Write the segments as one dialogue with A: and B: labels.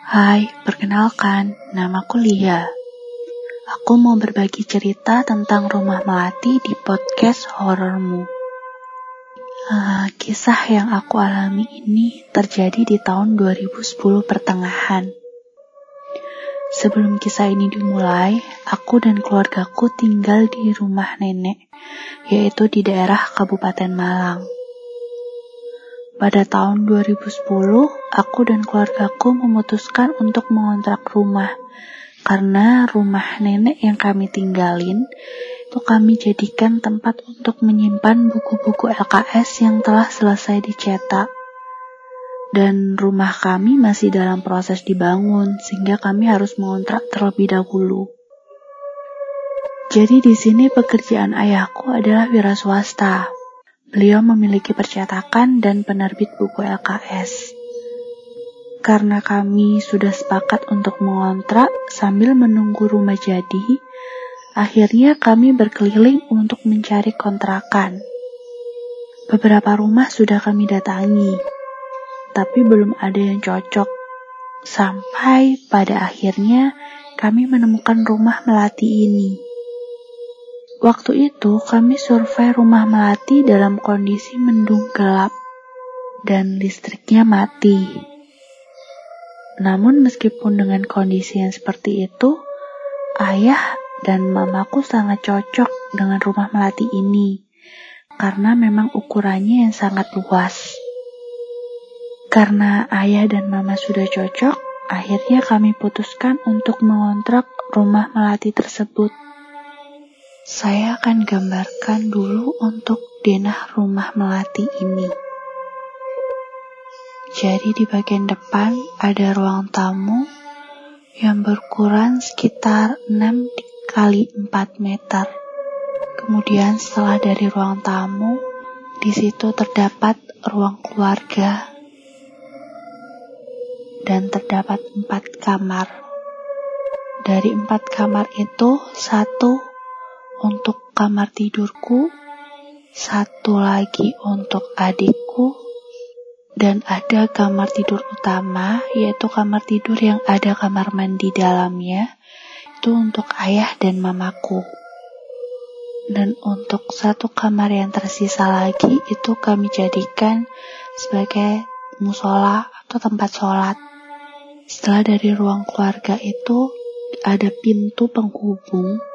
A: Hai, perkenalkan, namaku Lia. Aku mau berbagi cerita tentang rumah melati di podcast horormu. Uh, kisah yang aku alami ini terjadi di tahun 2010 pertengahan. Sebelum kisah ini dimulai, aku dan keluargaku tinggal di rumah nenek, yaitu di daerah Kabupaten Malang. Pada tahun 2010, aku dan keluargaku memutuskan untuk mengontrak rumah karena rumah nenek yang kami tinggalin itu kami jadikan tempat untuk menyimpan buku-buku LKS yang telah selesai dicetak. Dan rumah kami masih dalam proses dibangun sehingga kami harus mengontrak terlebih dahulu. Jadi di sini pekerjaan ayahku adalah wira swasta. Beliau memiliki percetakan dan penerbit buku LKS. Karena kami sudah sepakat untuk mengontrak sambil menunggu rumah jadi, akhirnya kami berkeliling untuk mencari kontrakan. Beberapa rumah sudah kami datangi, tapi belum ada yang cocok. Sampai pada akhirnya kami menemukan rumah melati ini. Waktu itu kami survei rumah melati dalam kondisi mendung gelap dan listriknya mati. Namun meskipun dengan kondisi yang seperti itu, ayah dan mamaku sangat cocok dengan rumah melati ini karena memang ukurannya yang sangat luas. Karena ayah dan mama sudah cocok, akhirnya kami putuskan untuk mengontrak rumah melati tersebut. Saya akan gambarkan dulu untuk denah rumah melati ini. Jadi di bagian depan ada ruang tamu yang berukuran sekitar 6 kali 4 meter. Kemudian setelah dari ruang tamu, di situ terdapat ruang keluarga dan terdapat empat kamar. Dari empat kamar itu, satu untuk kamar tidurku, satu lagi untuk adikku, dan ada kamar tidur utama, yaitu kamar tidur yang ada kamar mandi dalamnya, itu untuk ayah dan mamaku. Dan untuk satu kamar yang tersisa lagi, itu kami jadikan sebagai musola atau tempat sholat. Setelah dari ruang keluarga itu, ada pintu penghubung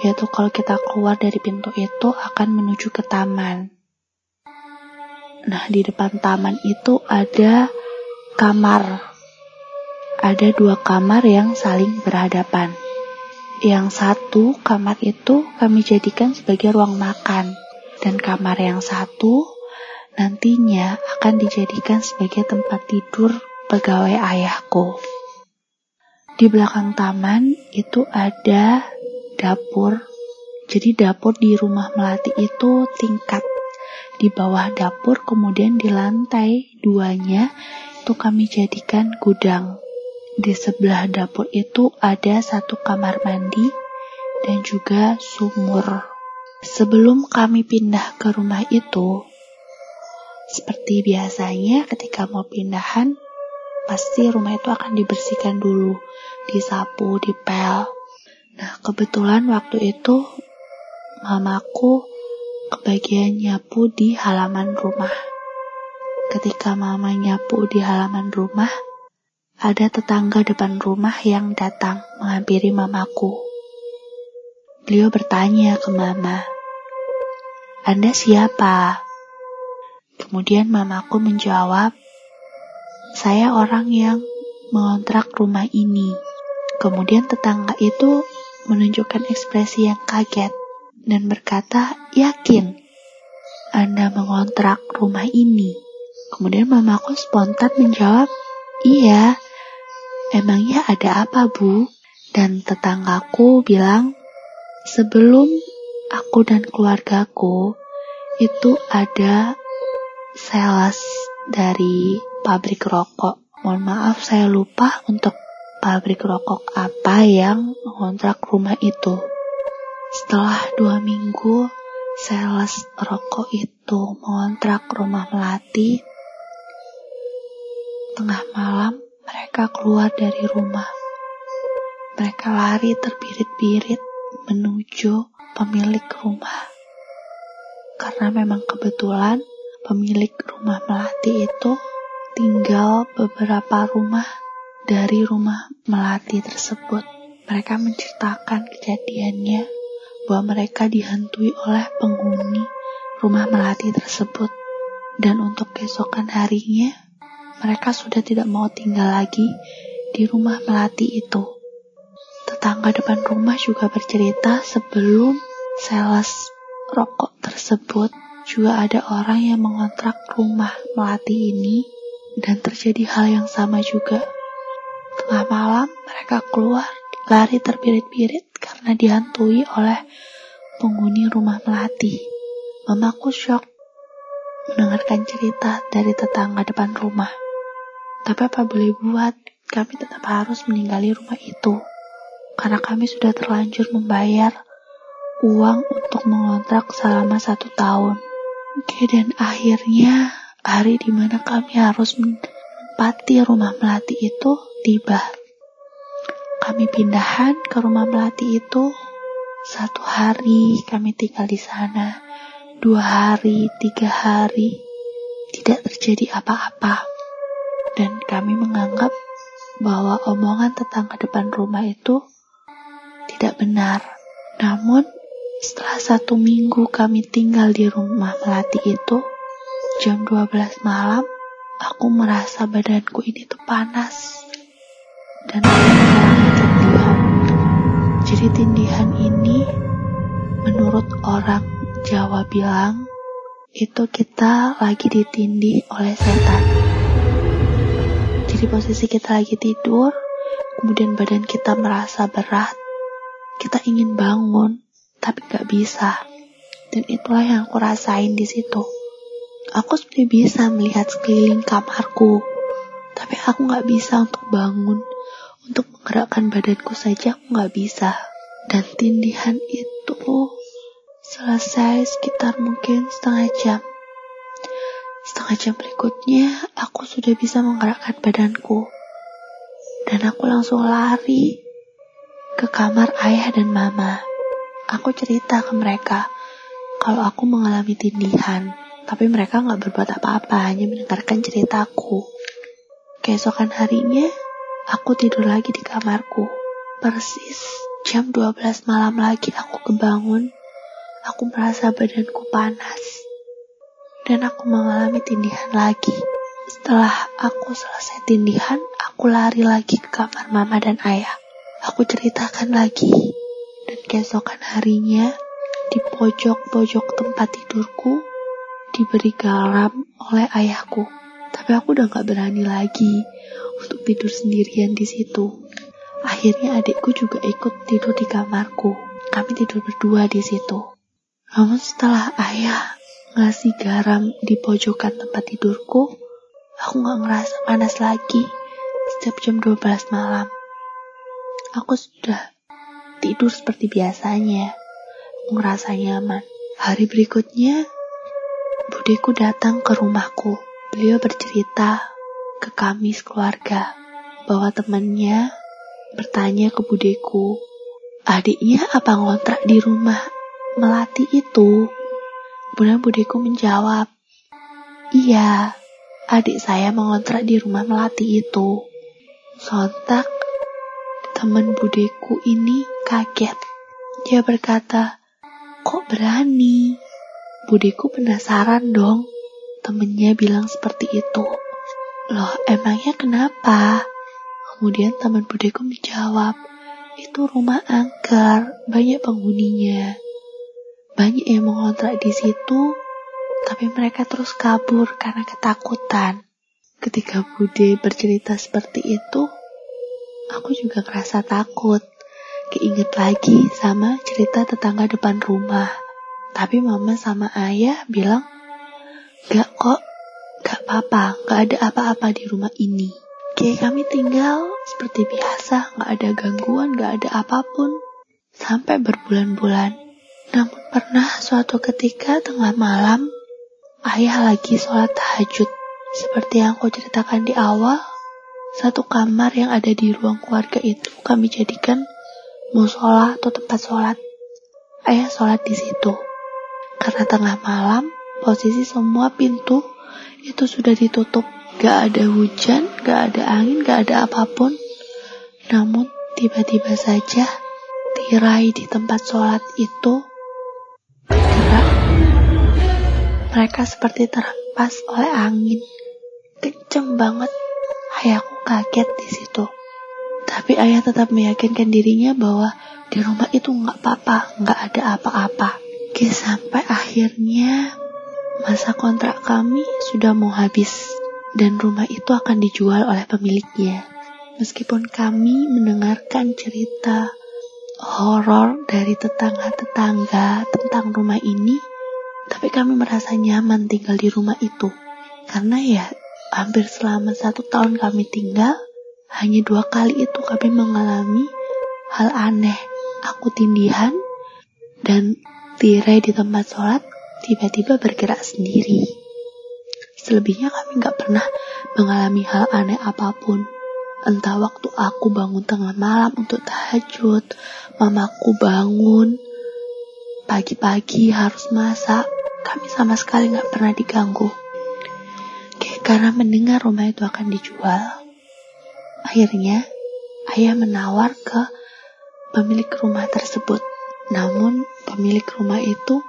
A: yaitu kalau kita keluar dari pintu itu akan menuju ke taman. Nah, di depan taman itu ada kamar. Ada dua kamar yang saling berhadapan. Yang satu kamar itu kami jadikan sebagai ruang makan. Dan kamar yang satu nantinya akan dijadikan sebagai tempat tidur pegawai ayahku. Di belakang taman itu ada dapur. Jadi dapur di rumah melati itu tingkat. Di bawah dapur kemudian di lantai duanya itu kami jadikan gudang. Di sebelah dapur itu ada satu kamar mandi dan juga sumur. Sebelum kami pindah ke rumah itu, seperti biasanya ketika mau pindahan, pasti rumah itu akan dibersihkan dulu, disapu, dipel. Nah, kebetulan waktu itu mamaku kebagian nyapu di halaman rumah. Ketika mama nyapu di halaman rumah, ada tetangga depan rumah yang datang menghampiri mamaku. Beliau bertanya ke mama, "Anda siapa?" Kemudian mamaku menjawab, "Saya orang yang mengontrak rumah ini." Kemudian tetangga itu menunjukkan ekspresi yang kaget dan berkata, "Yakin Anda mengontrak rumah ini?" Kemudian mamaku spontan menjawab, "Iya." Emangnya ada apa, Bu? Dan tetanggaku bilang, "Sebelum aku dan keluargaku itu ada sales dari pabrik rokok. Mohon maaf saya lupa untuk pabrik rokok apa yang mengontrak rumah itu. Setelah dua minggu, sales rokok itu mengontrak rumah melati. Tengah malam, mereka keluar dari rumah. Mereka lari terbirit-birit menuju pemilik rumah. Karena memang kebetulan pemilik rumah melati itu tinggal beberapa rumah dari rumah melati tersebut. Mereka menceritakan kejadiannya bahwa mereka dihantui oleh penghuni rumah melati tersebut. Dan untuk keesokan harinya, mereka sudah tidak mau tinggal lagi di rumah melati itu. Tetangga depan rumah juga bercerita sebelum sales rokok tersebut juga ada orang yang mengontrak rumah melati ini dan terjadi hal yang sama juga. Tengah malam mereka keluar lari terbirit-birit karena dihantui oleh penghuni rumah melati. Mamaku shock mendengarkan cerita dari tetangga depan rumah. Tapi apa boleh buat, kami tetap harus meninggali rumah itu. Karena kami sudah terlanjur membayar uang untuk mengontrak selama satu tahun. Oke, dan akhirnya hari di mana kami harus menempati rumah melati itu tiba. Kami pindahan ke rumah melati itu satu hari kami tinggal di sana dua hari, tiga hari, tidak terjadi apa-apa. Dan kami menganggap bahwa omongan tetangga depan rumah itu tidak benar. Namun, setelah satu minggu kami tinggal di rumah melati itu, jam 12 malam, aku merasa badanku ini tuh panas. Dan mengalami tindihan. Jadi tindihan ini, menurut orang Jawa bilang, itu kita lagi ditindih oleh setan. Jadi posisi kita lagi tidur, kemudian badan kita merasa berat, kita ingin bangun, tapi gak bisa. Dan itulah yang aku rasain di situ. Aku sebenarnya bisa melihat sekeliling kamarku, tapi aku gak bisa untuk bangun, untuk menggerakkan badanku saja aku gak bisa. Dan tindihan itu Selesai sekitar mungkin setengah jam. Setengah jam berikutnya, aku sudah bisa menggerakkan badanku. Dan aku langsung lari ke kamar ayah dan mama. Aku cerita ke mereka kalau aku mengalami tindihan. Tapi mereka nggak berbuat apa-apa, hanya mendengarkan ceritaku. Keesokan harinya, aku tidur lagi di kamarku. Persis jam 12 malam lagi aku kebangun aku merasa badanku panas dan aku mengalami tindihan lagi. Setelah aku selesai tindihan, aku lari lagi ke kamar mama dan ayah. Aku ceritakan lagi, dan keesokan harinya di pojok-pojok tempat tidurku diberi garam oleh ayahku. Tapi aku udah gak berani lagi untuk tidur sendirian di situ. Akhirnya adikku juga ikut tidur di kamarku. Kami tidur berdua di situ. Namun setelah ayah ngasih garam di pojokan tempat tidurku, aku gak ngerasa panas lagi setiap jam 12 malam. Aku sudah tidur seperti biasanya. Aku ngerasa nyaman. Hari berikutnya, budeku datang ke rumahku. Beliau bercerita ke kami sekeluarga bahwa temannya bertanya ke budeku, adiknya apa ngontrak di rumah melati itu? Kemudian budeku menjawab, Iya, adik saya mengontrak di rumah melati itu. Sontak, teman budeku ini kaget. Dia berkata, kok berani? Budeku penasaran dong. Temennya bilang seperti itu. Loh, emangnya kenapa? Kemudian teman budeku menjawab, itu rumah angker, banyak penghuninya. Banyak yang mengontrak di situ, tapi mereka terus kabur karena ketakutan. Ketika Bude bercerita seperti itu, aku juga ngerasa takut. Keinget lagi sama cerita tetangga depan rumah. Tapi mama sama ayah bilang, Gak kok, apa-apa, gak ada apa-apa di rumah ini. Kayak kami tinggal seperti biasa, gak ada gangguan, gak ada apa pun. Sampai berbulan-bulan. Namun pernah suatu ketika tengah malam, ayah lagi sholat tahajud. Seperti yang aku ceritakan di awal, Satu kamar yang ada di ruang keluarga itu kami jadikan musola atau tempat sholat. Ayah sholat di situ. Karena tengah malam, posisi semua pintu itu sudah ditutup. Gak ada hujan, gak ada angin, gak ada apa pun. Namun tiba-tiba saja tirai di tempat sholat itu bergerak. Mereka seperti terhempas oleh angin. Kenceng banget. Ayahku kaget di situ. Tapi ayah tetap meyakinkan dirinya bahwa di rumah itu nggak apa-apa, nggak ada apa-apa. Oke, sampai akhirnya masa kontrak kami sudah mau habis dan rumah itu akan dijual oleh pemiliknya. Meskipun kami mendengarkan cerita horor dari tetangga-tetangga tentang rumah ini, tapi kami merasa nyaman tinggal di rumah itu. Karena ya hampir selama satu tahun kami tinggal, hanya dua kali itu kami mengalami hal aneh. Aku tindihan dan tirai di tempat sholat tiba-tiba bergerak sendiri. Selebihnya kami nggak pernah mengalami hal aneh apa pun. Entah waktu aku bangun tengah malam untuk tahajud, mamaku bangun, pagi-pagi harus masak, kami sama sekali nggak pernah diganggu. Karena mendengar rumah itu akan dijual, akhirnya ayah menawar ke pemilik rumah tersebut. Namun pemilik rumah itu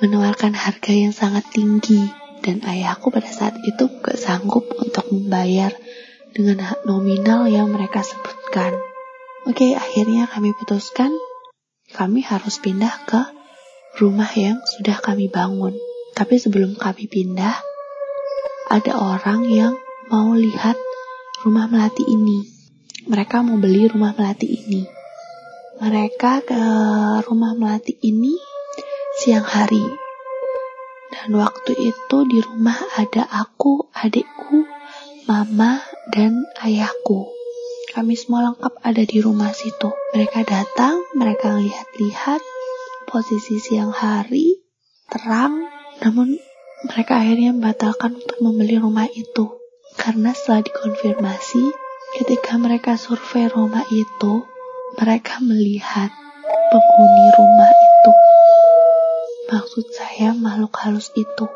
A: menawarkan harga yang sangat tinggi dan ayahku pada saat itu gak sanggup untuk membayar dengan nominal yang mereka sebutkan. Oke, akhirnya kami putuskan kami harus pindah ke rumah yang sudah kami bangun. Tapi sebelum kami pindah, ada orang yang mau lihat rumah melati ini. Mereka mau beli rumah melati ini. Mereka ke rumah melati ini siang hari. Dan waktu itu di rumah ada aku, adikku, mama, dan ayahku. Kami semua lengkap ada di rumah situ. Mereka datang, mereka lihat-lihat posisi siang hari, terang, namun mereka akhirnya membatalkan untuk membeli rumah itu. Karena setelah dikonfirmasi, ketika mereka survei rumah itu, mereka melihat penghuni rumah. Maksud saya makhluk halus itu.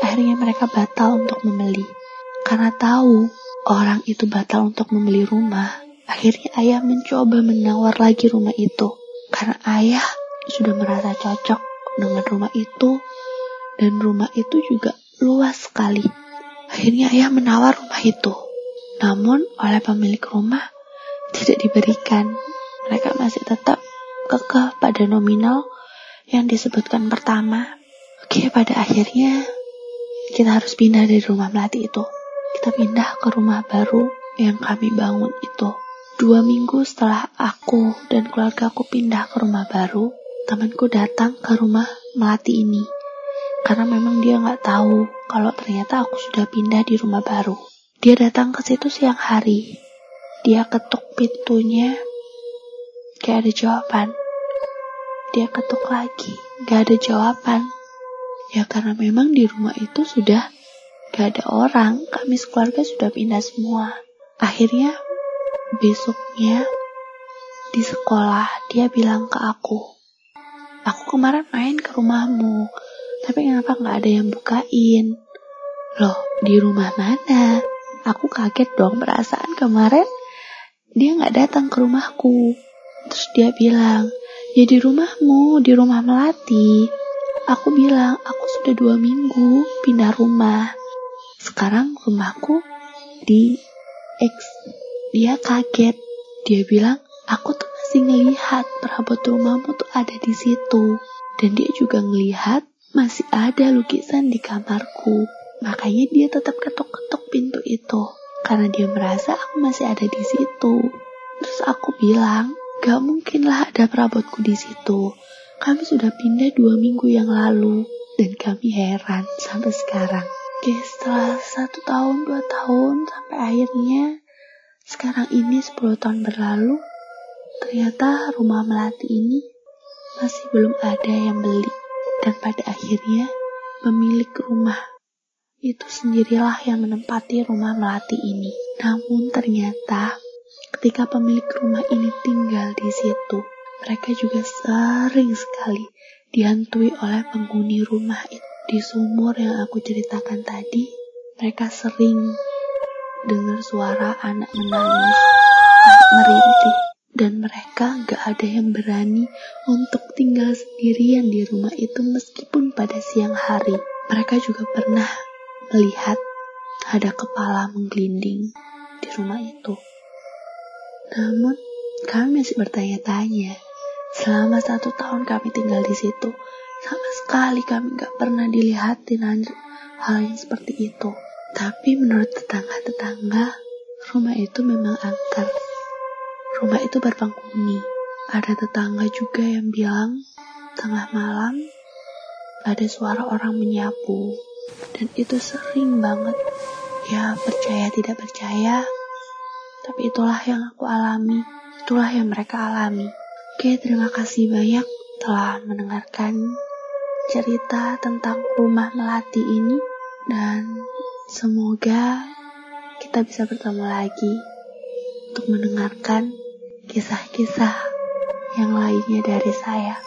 A: Akhirnya mereka batal untuk membeli. Karena tahu orang itu batal untuk membeli rumah, akhirnya ayah mencoba menawar lagi rumah itu. Karena ayah sudah merasa cocok dengan rumah itu dan rumah itu juga luas sekali. Akhirnya ayah menawar rumah itu. Namun oleh pemilik rumah tidak diberikan. Mereka masih tetap kekeh pada nominal yang disebutkan pertama. Oke, pada akhirnya kita harus pindah dari rumah melati itu. Kita pindah ke rumah baru yang kami bangun itu. Dua minggu setelah aku dan keluarga aku pindah ke rumah baru, temanku datang ke rumah melati ini karena memang dia nggak tahu kalau ternyata aku sudah pindah di rumah baru. Dia datang ke situ siang hari. Dia ketuk pintunya, gak ada jawaban. Dia ketuk lagi, gak ada jawaban. Ya karena memang di rumah itu sudah gak ada orang, kami sekeluarga sudah pindah semua. Akhirnya besoknya di sekolah dia bilang ke aku, aku kemarin main ke rumahmu, tapi kenapa nggak ada yang bukain? Loh, di rumah mana? Aku kaget dong perasaan kemarin dia nggak datang ke rumahku. Terus dia bilang, ya di rumahmu, di rumah Melati. Aku bilang, aku sudah dua minggu pindah rumah. Sekarang rumahku di X. Dia kaget. Dia bilang, aku tuh masih ngelihat perabot rumahmu tuh ada di situ. Dan dia juga ngelihat masih ada lukisan di kamarku. Makanya dia tetap ketuk-ketuk pintu itu. Karena dia merasa aku masih ada di situ. Terus aku bilang, gak mungkin lah ada perabotku di situ. Kami sudah pindah dua minggu yang lalu. Dan kami heran sampai sekarang. Oke, setelah satu tahun, dua tahun, sampai akhirnya sekarang ini 10 tahun berlalu, ternyata rumah melati ini masih belum ada yang beli. Dan pada akhirnya, pemilik rumah itu sendirilah yang menempati rumah melati ini. Namun ternyata ketika pemilik rumah ini tinggal di situ, mereka juga sering sekali dihantui oleh penghuni rumah itu. Di sumur yang aku ceritakan tadi, mereka sering dengar suara anak menangis, merintih, dan mereka gak ada yang berani untuk tinggal sendirian di rumah itu meskipun pada siang hari. Mereka juga pernah melihat ada kepala menggelinding di rumah itu. Namun, kami masih bertanya-tanya. Selama satu tahun kami tinggal di situ, sama sekali kami gak pernah dilihatin hal yang seperti itu. Tapi menurut tetangga-tetangga, rumah itu memang angker. Rumah itu berpenghuni. Ada tetangga juga yang bilang, tengah malam ada suara orang menyapu. Dan itu sering banget. Ya, percaya tidak percaya, tapi itulah yang aku alami, itulah yang mereka alami. Oke, terima kasih banyak telah mendengarkan cerita tentang rumah melati ini dan semoga kita bisa bertemu lagi untuk mendengarkan kisah-kisah yang lainnya dari saya.